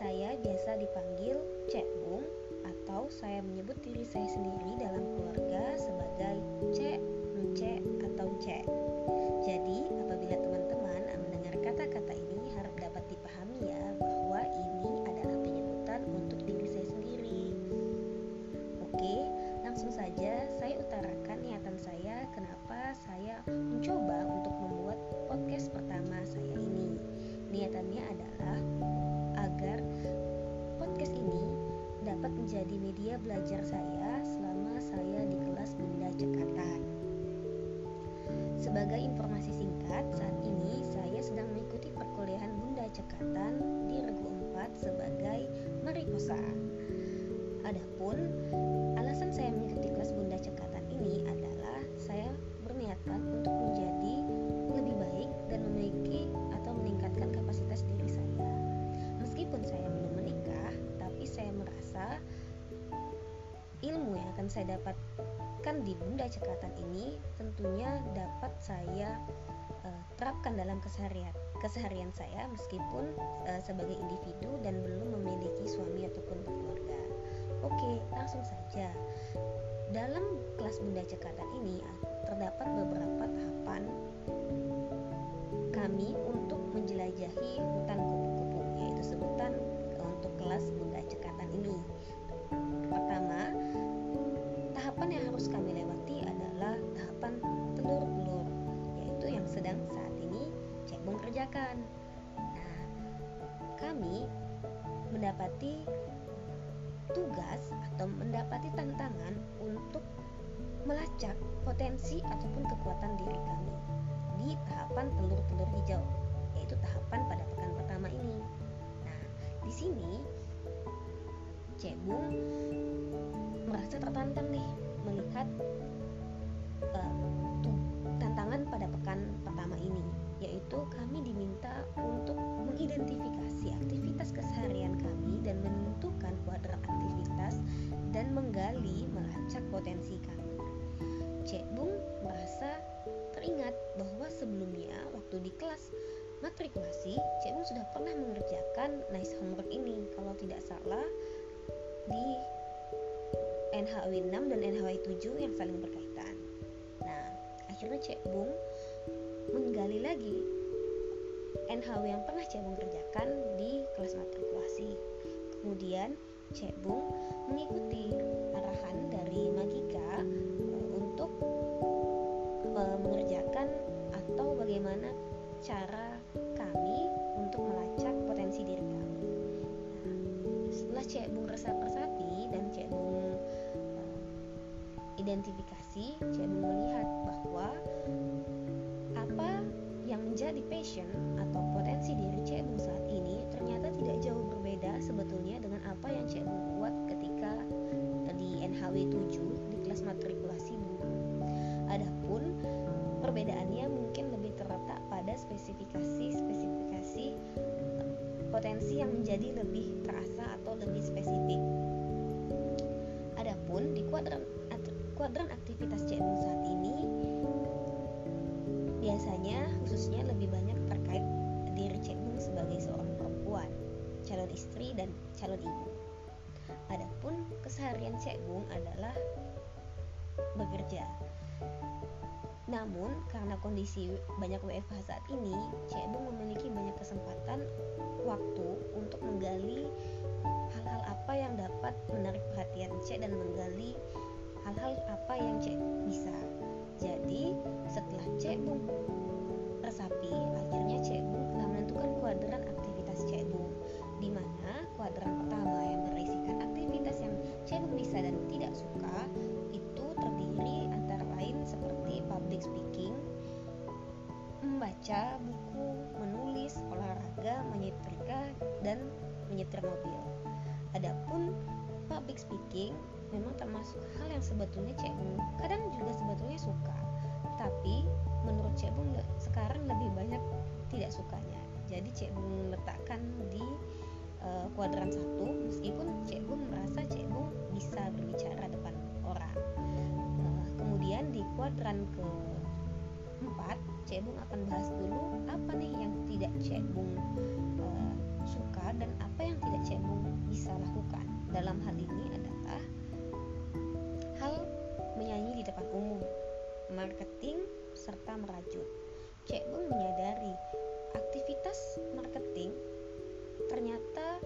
Saya biasa dipanggil Cek Bung atau saya menyebut diri saya sendiri dalam belajar saya selama saya di kelas Bunda Cekatan. Sebagai informasi singkat, saat ini saya sedang mengikuti perkuliahan Bunda Cekatan di Regu 4 sebagai Marikosa. Adapun saya dapatkan di Bunda Cekatan ini tentunya dapat saya uh, terapkan dalam keseharian keseharian saya meskipun uh, sebagai individu dan belum memiliki suami ataupun berkeluarga. Oke, langsung saja. Dalam kelas Bunda Cekatan ini ah, terdapat beberapa tahapan kami untuk menjelajahi hutan kupu-kupu, yaitu sebutan untuk kelas Bunda Cekatan ini. Tahapan yang harus kami lewati adalah tahapan telur-telur, yaitu yang sedang saat ini Cebong kerjakan. Nah, kami mendapati tugas atau mendapati tantangan untuk melacak potensi ataupun kekuatan diri kami di tahapan telur-telur hijau, yaitu tahapan pada pekan pertama ini. Nah, di sini Cebung merasa tertantang nih melihat uh, tantangan pada pekan pertama ini, yaitu kami diminta untuk mengidentifikasi aktivitas keseharian kami dan menentukan kuadran aktivitas dan menggali melacak potensi kami. Cek Bung merasa teringat bahwa sebelumnya waktu di kelas matrikulasi, Cek Bung sudah pernah mengerjakan nice homework ini kalau tidak salah di NHW 6 dan NHW 7 yang saling berkaitan. Nah, akhirnya Cek Bung menggali lagi NHW yang pernah Cek Bung kerjakan di kelas matrikulasi. Kemudian Cek Bung mengikuti arahan dari Magika menjadi passion atau potensi diri Cek saat ini ternyata tidak jauh berbeda sebetulnya dengan apa yang Cek buat ketika di NHW 7 di kelas matrikulasi dulu. Adapun perbedaannya mungkin lebih terletak pada spesifikasi-spesifikasi potensi yang menjadi lebih terasa atau lebih spesifik. Adapun di kuadran kuadran aktivitas saat biasanya khususnya lebih banyak terkait diri CMU sebagai seorang perempuan, calon istri dan calon ibu. Adapun keseharian Cek Bung adalah bekerja. Namun karena kondisi banyak WFH saat ini, Cek Bung memiliki banyak kesempatan waktu untuk menggali hal-hal apa yang dapat menarik perhatian Cek dan menggali hal-hal apa yang Cek bisa. Jadi setelah Cek Bung resapi, akhirnya Cek Bung telah menentukan kuadran memang termasuk hal yang sebetulnya Cek Bung kadang juga sebetulnya suka, tapi menurut Cek Bung sekarang lebih banyak tidak sukanya. Jadi Cek Bung letakkan di uh, kuadran satu meskipun Cek Bung merasa Cek Bung bisa berbicara depan orang. Uh, kemudian di kuadran ke Cek Bung akan bahas dulu apa nih yang tidak Cek Bung uh, suka dan apa yang tidak Cek Bung bisa lakukan dalam hal ini adalah depan umum, marketing, serta merajut. Cek menyadari aktivitas marketing ternyata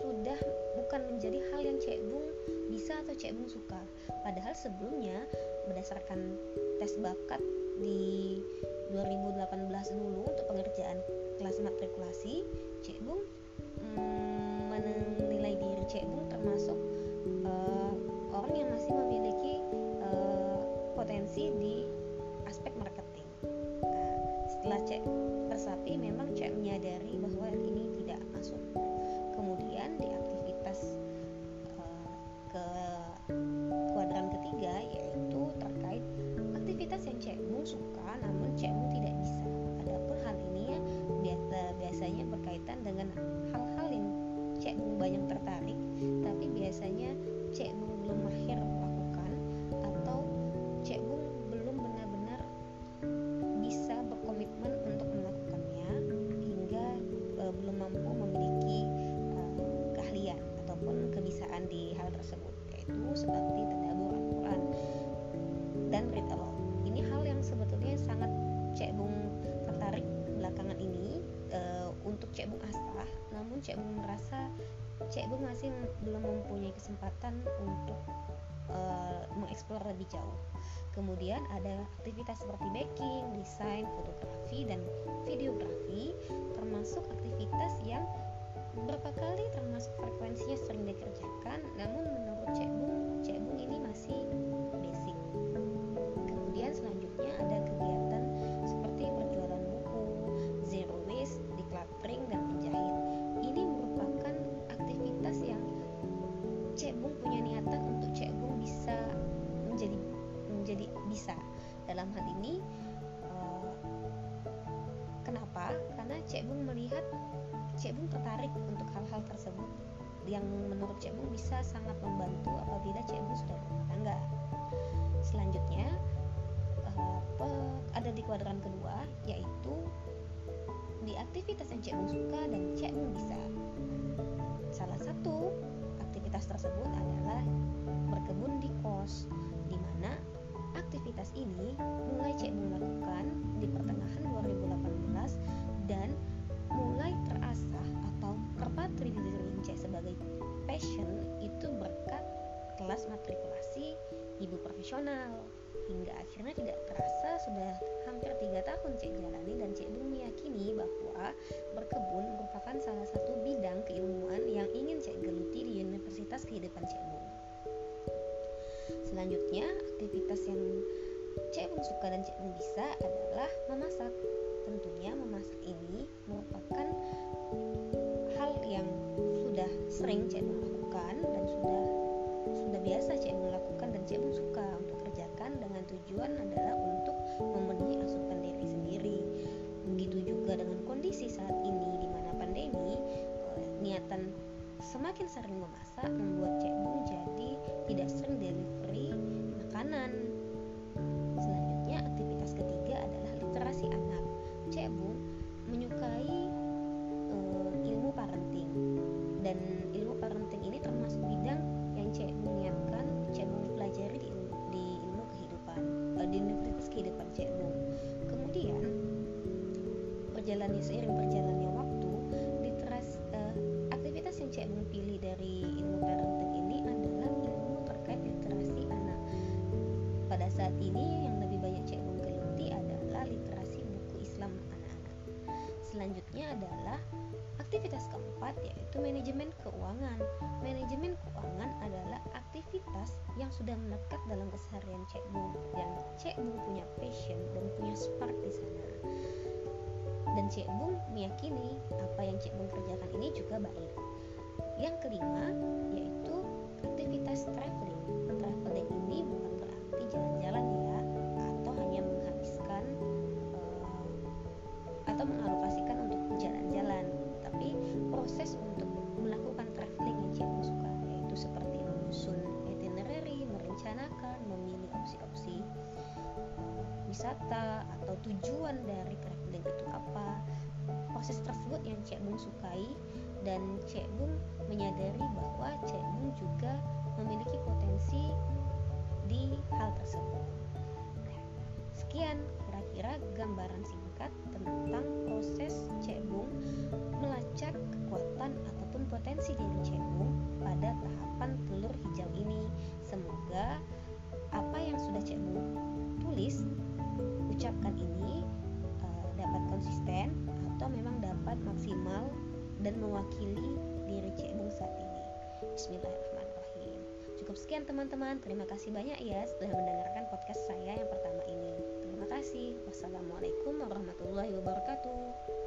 sudah bukan menjadi hal yang Cek Bung bisa atau Cek Bung suka. Padahal sebelumnya berdasarkan tes bakat di 2018 dulu untuk pengerjaan kelas matrikulasi, Cek Bung hmm, menilai diri Cek Bung tertarik. Tapi biasanya Cek Bung belum mahir melakukan atau Cek Bung belum benar-benar bisa berkomitmen untuk melakukannya hingga uh, belum mampu memiliki uh, keahlian ataupun kebisaan di hal tersebut yaitu seperti tadabur Al-Quran dan read aloud. Ini hal yang sebetulnya sangat Cek Bung tertarik belakangan ini uh, untuk Cek Bung Asah namun Cek Bung merasa Cek masih belum mempunyai kesempatan untuk uh, mengeksplor lebih jauh. Kemudian ada aktivitas seperti baking, desain, fotografi, dan videografi, termasuk aktivitas yang beberapa kali termasuk frekuensinya sering dikerjakan, namun menurut Cek Bung, Cek Bung ini masih yang menurut Cek Bung bisa sangat membantu apabila Cek Bung sudah berumah tangga. Selanjutnya uh, ada di kuadran kedua yaitu di aktivitas yang Cek Bung suka dan Cek Bung bisa. Salah satu aktivitas tersebut adalah berkebun di kos di mana aktivitas ini mulai Cek Bung lakukan di profesional hingga akhirnya tidak terasa sudah hampir tiga tahun Cek jalani dan Cek Bung meyakini bahwa berkebun merupakan salah satu bidang keilmuan yang ingin Cek geluti di Universitas Kehidupan Cek Bung. Selanjutnya, aktivitas yang Cek Bung suka dan Cek Bung bisa adalah memasak. Tentunya memasak ini merupakan hal yang sudah sering Cek Bung lakukan dan sudah sudah biasa Cek Bung lakukan dan Cek Bung suka tujuan adalah untuk memenuhi asupan diri sendiri. Begitu juga dengan kondisi saat ini di mana pandemi, eh, niatan semakin sering memasak membuat Cek Bung jadi tidak sering delivery makanan. Selanjutnya aktivitas ketiga adalah literasi anak. Cek Bung menyukai uh, ilmu parenting dan saat ini yang lebih banyak Cek geluti adalah literasi buku Islam anak-anak. Selanjutnya adalah aktivitas keempat yaitu manajemen keuangan. Manajemen keuangan adalah aktivitas yang sudah melekat dalam keseharian Cek Bung dan Cek Bung punya passion dan punya spark di sana dan Cek Bung meyakini apa yang Cek Bung kerjakan ini juga baik. Yang kelima yaitu aktivitas traveling. Traveling ini bukan wisata atau tujuan dari traveling itu apa proses tersebut yang Cek Bung sukai dan Cek Bung menyadari bahwa Cek Bung juga memiliki potensi di hal tersebut. Sekian kira-kira gambaran singkat tentang proses Cek Bung melacak kekuatan ataupun potensi diri Cek Bung pada tahapan telur hijau ini. Semoga apa yang sudah Cek Bung dapat maksimal dan mewakili diri Cek Bung saat ini. Bismillahirrahmanirrahim. Cukup sekian teman-teman. Terima kasih banyak ya sudah mendengarkan podcast saya yang pertama ini. Terima kasih. Wassalamualaikum warahmatullahi wabarakatuh.